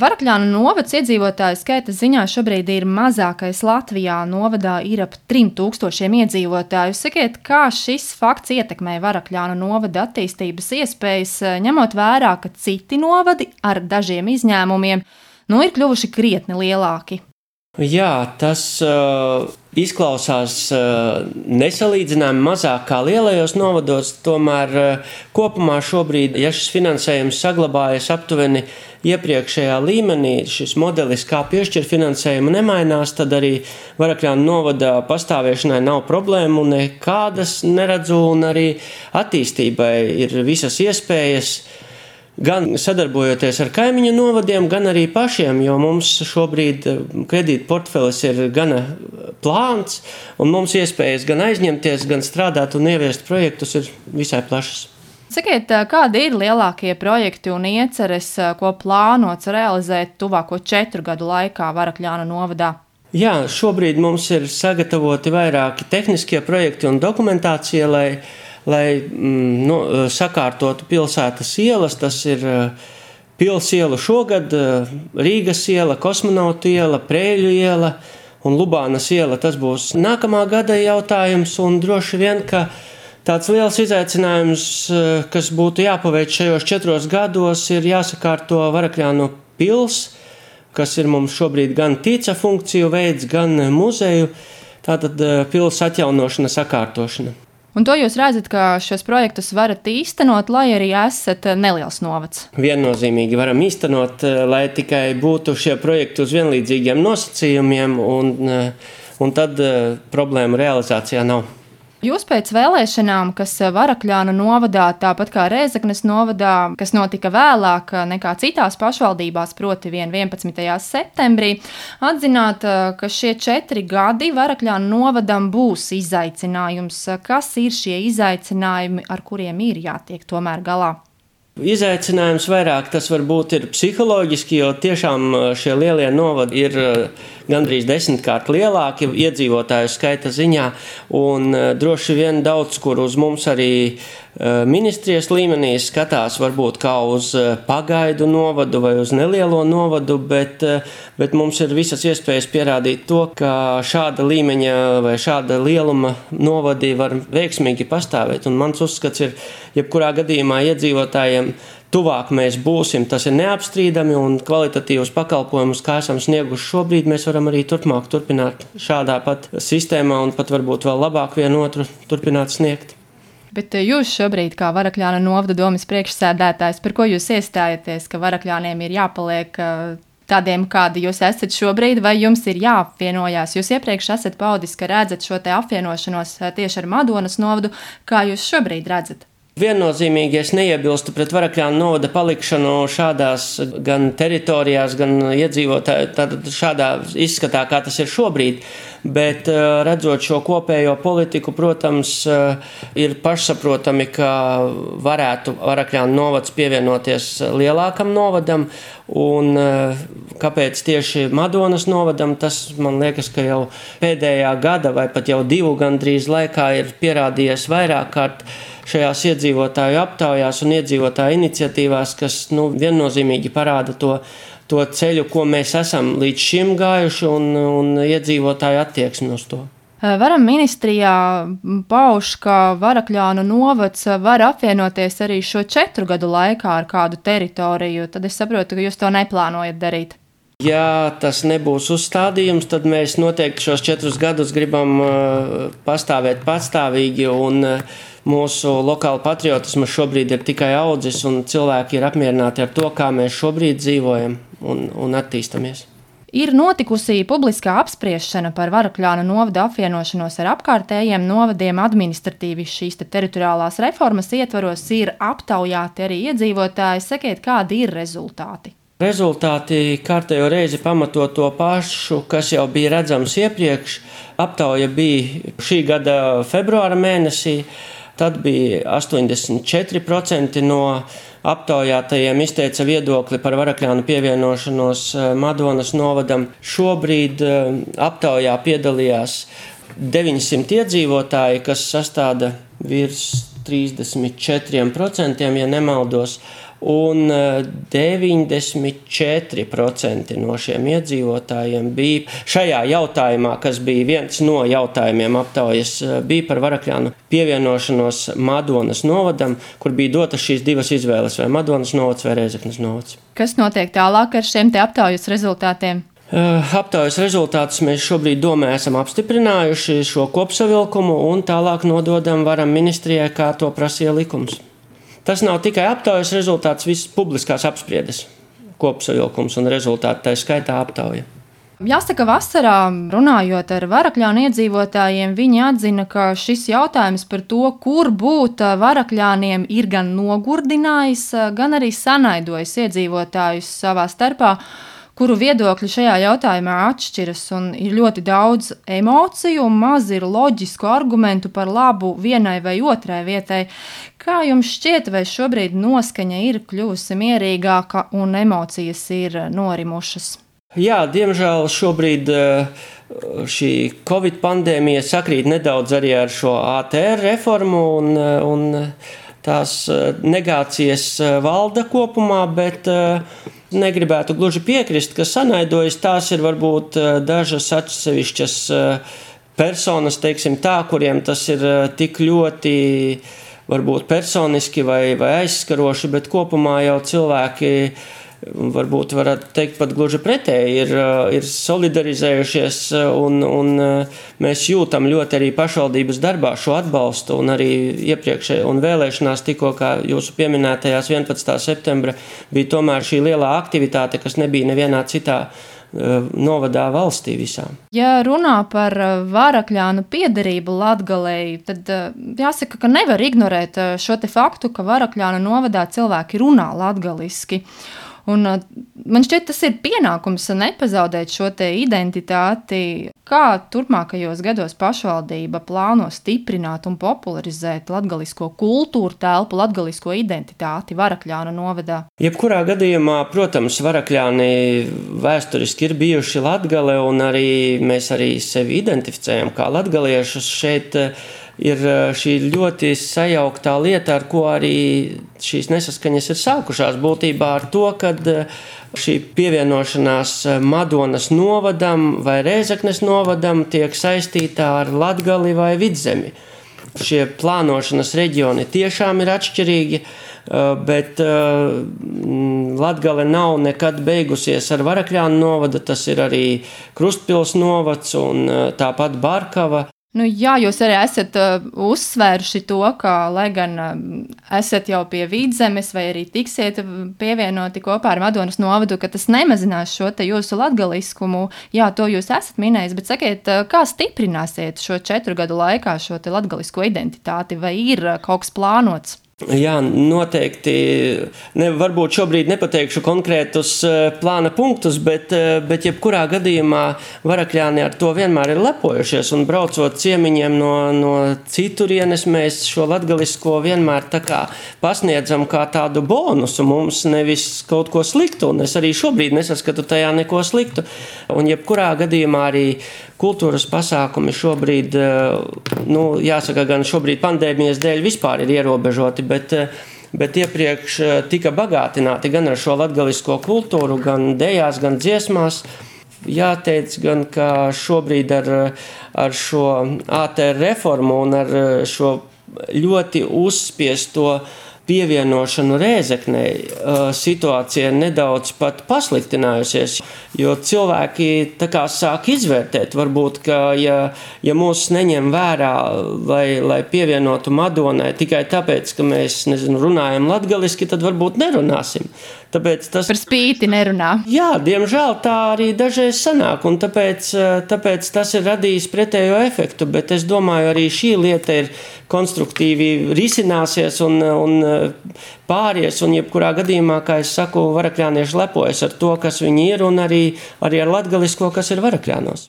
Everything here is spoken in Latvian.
Varakļānu novads iedzīvotāju skaita ziņā šobrīd ir mazākais Latvijā. Novadā ir ap 3000 iedzīvotāju. Sakiet, kā šis fakts ietekmē Varakļānu novada attīstības iespējas, ņemot vērā, ka citi novadi ar dažiem izņēmumiem nu, ir kļuvuši krietni lielāki. Jā, tas uh, izklausās uh, nesalīdzināmi mazāk kā lielajos novados, tomēr uh, kopumā šobrīd, ja šis finansējums saglabājas aptuveni iepriekšējā līmenī, šis modelis, kā piešķirt finansējumu, nemainās, tad arī Varakļānu novada pastāvēšanai nav problēmu nekādas neredzu, un arī attīstībai ir visas iespējas gan sadarbojoties ar kaimiņu novadiem, gan arī pašiem, jo mums šobrīd eh, kredīta portfelis ir gana plāns, un mums iespējas gan aizņemties, gan strādāt un ieviest projektus ir visai plašas. Sakiet, eh, kādi ir lielākie projekti un ieceres, eh, ko plānots realizēt tuvāko četru gadu laikā Varakļāna novadā? Jā, šobrīd mums ir sagatavoti vairāki tehniskie projekti un dokumentācija, lai lai mm, nu, sakārtotu pilsētas ielas. Tas ir eh, Pilsēta šogad, eh, Rīgas iela, Kosmonauta iela, Prēļu iela un Lubānas iela. Tas būs nākamā gada jautājums, un droši vien, ka tāds liels izaicinājums, eh, kas būtu jāpaveic šajos četros gados, ir jāsakārto Varakļānu pils, kas ir mums šobrīd gan tīca funkciju veids, gan muzeju. Tātad pilsētas atjaunošana, sakārtošana. Un to jūs redzat, ka šos projektus varat īstenot, lai arī esat neliels novads. Viennozīmīgi varam īstenot, eh, lai tikai būtu šie projekti uz vienlīdzīgiem nosacījumiem, un, eh, un tad eh, problēmu realizācijā nav. Jūs pēc vēlēšanām, kas Varakļānu novadā, tāpat kā Rēzaknes novadā, kas notika vēlāk nekā citās pašvaldībās, proti 11. septembrī, atzināt, ka šie četri gadi Varakļānu novadam būs izaicinājums. Kas ir šie izaicinājumi, ar kuriem ir jātiek tomēr galā? Izaicinājums vairāk tas varbūt ir psiholoģiski, jo tiešām šie lielie novadi ir gandrīz desmitkārt lielāki iedzīvotāju skaita ziņā, un droši vien daudz kur uz mums arī ministrijas līmenī skatās varbūt kā uz pagaidu novadu vai uz nelielo novadu, bet, bet mums ir visas iespējas pierādīt to, ka šāda līmeņa vai šāda lieluma novadi var veiksmīgi pastāvēt. Un mans uzskats ir, jebkurā gadījumā iedzīvotājiem tuvāk mēs būsim, tas ir neapstrīdami un kvalitatīvus pakalpojumus, kā esam snieguši šobrīd, mēs varam arī turpmāk turpināt šādā pat sistēmā un pat varbūt vēl labāk vienotru turpināt sniegt. Bet eh, jūs šobrīd, kā Varakļāna novada domas priekšsēdētājs, par ko jūs iestājaties, ka Varakļāniem ir jāpaliek eh, tādiem, kādi jūs esat šobrīd, vai jums ir jāapvienojās? Jūs iepriekš esat paudis, ka redzat šo apvienošanos eh, tieši ar Madonas novadu, kā jūs šobrīd redzat? Viennozīmīgi es neiebilstu pret Varakļānu novada palikšanu šādās gan teritorijās, gan iedzīvotāju šādā izskatā, kā tas ir šobrīd. Bet eh, redzot šo kopējo politiku, protams, eh, ir pašsaprotami, ka varētu Varakļānu novads pievienoties lielākam novadam. Un eh, kāpēc tieši Madonas novadam, tas man liekas, ka jau pēdējā gada vai pat jau divu gandrīz laikā ir pierādījies vairāk kārt šajās iedzīvotāju aptaujās un iedzīvotāju iniciatīvās, kas nu, viennozīmīgi parāda to, to ceļu, ko mēs esam līdz šim gājuši, un, un iedzīvotāju attieksmi uz to. Varam ministrijā pauž, ka Varakļānu novads var apvienoties arī šo četru gadu laikā ar kādu teritoriju. Tad es saprotu, ka jūs to neplānojat darīt. Ja tas nebūs uzstādījums, tad mēs noteikti šos četrus gadus gribam pastāvēt patstāvīgi un uh, mūsu lokāla patriotisma šobrīd ir tikai audzis, un cilvēki ir apmierināti ar to, kā mēs šobrīd dzīvojam un, un attīstamies. Ir notikusi publiskā apspriešana par Varakļānu novada apvienošanos ar apkārtējiem novadiem. Administratīvi šīs te teritoriālās reformas ietvaros ir aptaujāti arī iedzīvotāji. Sakiet, kādi ir rezultāti? Rezultāti kārtējo reizi pamato to pašu, kas jau bija redzams iepriekš. Aptauja bija šī gada februāra mēnesī. Tad bija 84% no aptaujātajiem izteica viedokli par Varakļānu pievienošanos eh, Madonas novadam. Šobrīd eh, aptaujā piedalījās 900 iedzīvotāji, kas sastāda virs 34%, ja nemaldos. Un 94% no šiem iedzīvotājiem bija šajā jautājumā, kas bija viens no jautājumiem aptaujas, bija par Varakļānu pievienošanos Madonas novadam, kur bija dotas šīs divas izvēles - vai Madonas novads vai Reizeknas novads. Kas notiek tālāk ar šiem aptaujas rezultātiem? Aptaujas rezultātus mēs šobrīd domē esam apstiprinājuši šo kopsavilkumu un tālāk nododam varam ministrijai, kā to prasīja likums. Tas nav tikai aptaujas rezultāts, visas publiskās apspriedes kopsavilkums un rezultāti, tā skaitā aptauja. Jāsaka, vasarā runājot ar varakļānu iedzīvotājiem, viņi atzina, ka šis jautājums par to, kur būt varakļāniem, ir gan nogurdinājis, gan arī sanaidojis iedzīvotājus savā starpā kuru viedokļi šajā jautājumā atšķiras, ir ļoti daudz emociju, un maz ir loģisku argumentu par labu vienai vai otrai vietai. Kā jums šķiet, vai šobrīd noskaņa ir kļuvusi mierīgāka un emocijas ir norimušas? Jā, diemžēl šobrīd eh, šī Covid pandēmija sakrīt nedaudz arī ar šo ATR reformu, un, eh, un tās eh, negācijas valda kopumā, bet negribētu gluži piekrist, ka sanaidojas tās ir varbūt eh, dažas atsevišķas eh, personas, teiksim tā, kuriem tas ir eh, tik ļoti varbūt personiski vai, vai aizskaroši, bet kopumā jau cilvēki varbūt varētu teikt pat gluži pretēji, ir, ir solidarizējušies un, un mēs jūtam ļoti arī pašvaldības darbā šo atbalstu un arī iepriekšējā un vēlēšanās tikko, kā jūsu pieminētajās 11. septembra, bija tomēr šī lielā aktivitāte, kas nebija nevienā citā novadā valstī visā. Ja runā par varakļānu piederību Latgalei, tad jāsaka, ka nevar ignorēt šo te faktu, ka varakļānu novadā cilvēki runā latgaliski. Un, uh, man šķiet, tas ir pienākums nepazaudēt šo identitāti. Kā turpmākajos gados pašvaldība plāno stiprināt un popularizēt latgalisko kultūru telpu, latgalisko identitāti Varakļānu novadā? Jebkurā gadījumā, protams, Varakļāni vēsturiski ir bijuši Latgale, un arī mēs arī sevi identificējam kā latgaliešus šeit ir šī ļoti sajauktā lieta, ar ko arī šīs nesaskaņas ir sākušās. Būtībā ar to, ka šī pievienošanās Madonas novadam vai Rēzaknes novadam tiek saistīta ar Latgali vai Vidzemi. Šie plānošanas reģioni tiešām ir atšķirīgi. Bet Latvija nav nekad beigusies ar Varakļānu novadu. Tas ir arī Krustpils novads un tāpat Barkava. Nu, jā, jūs arī esat uh, uzsvēruši to, ka, lai gan uh, esat jau pie vidzemes, vai arī tiksiet pievienoti kopā ar Madonas novadu, ka tas nemazinās šo jūsu latgaliskumu. Jā, to jūs esat minējis, bet sakiet, uh, kā stiprināsiet šo četru gadu laikā šo latgalisko identitāti, vai ir uh, kaut kas plānots? Jā, noteikti. Ne, varbūt šobrīd nepateikšu konkrētus eh, plāna punktus, bet, eh, bet jebkurā gadījumā varakļāni ar to vienmēr ir lepojušies. Un braucot ciemiņiem no, no citurienes, mēs šo latgalisko vienmēr kā pasniedzam kā tādu bonusu mums, nevis kaut ko sliktu. Un es arī šobrīd nesaskatu tajā neko sliktu. Un jebkurā gadījumā arī kultūras pasākumi šobrīd, eh, nu, jāsaka, gan šobrīd pandēmijas dēļ vispār ir ierobežoti, bet, eh, bet iepriekš eh, tika bagātināti gan ar šo latgalisko kultūru, gan dejās, gan dziesmās. Jāteic gan, ka šobrīd ar, ar šo ATR reformu un ar šo ļoti uzspiesto uh, pievienošanu Rēzeknei situācija nedaudz pat pasliktinājusies, jo cilvēki sāk izvērtēt, varbūt, ka ja, ja mūs neņem vērā, lai, lai pievienotu Madonai tikai tāpēc, ka mēs nezinu, runājam latgaliski, tad varbūt nerunāsim. Tāpēc tas par spīti nerunā. Jā, diemžēl tā arī dažreiz sanāk, un tāpēc, tāpēc tas ir radījis pretējo efektu. Bet es domāju, arī šī lieta ir konstruktīvi risināsies un, un pāries. Un, jebkurā gadījumā, kā jau saku, varakļānieši lepojas ar to, kas viņi ir, un arī, arī ar latgalisko, kas ir varakļānos.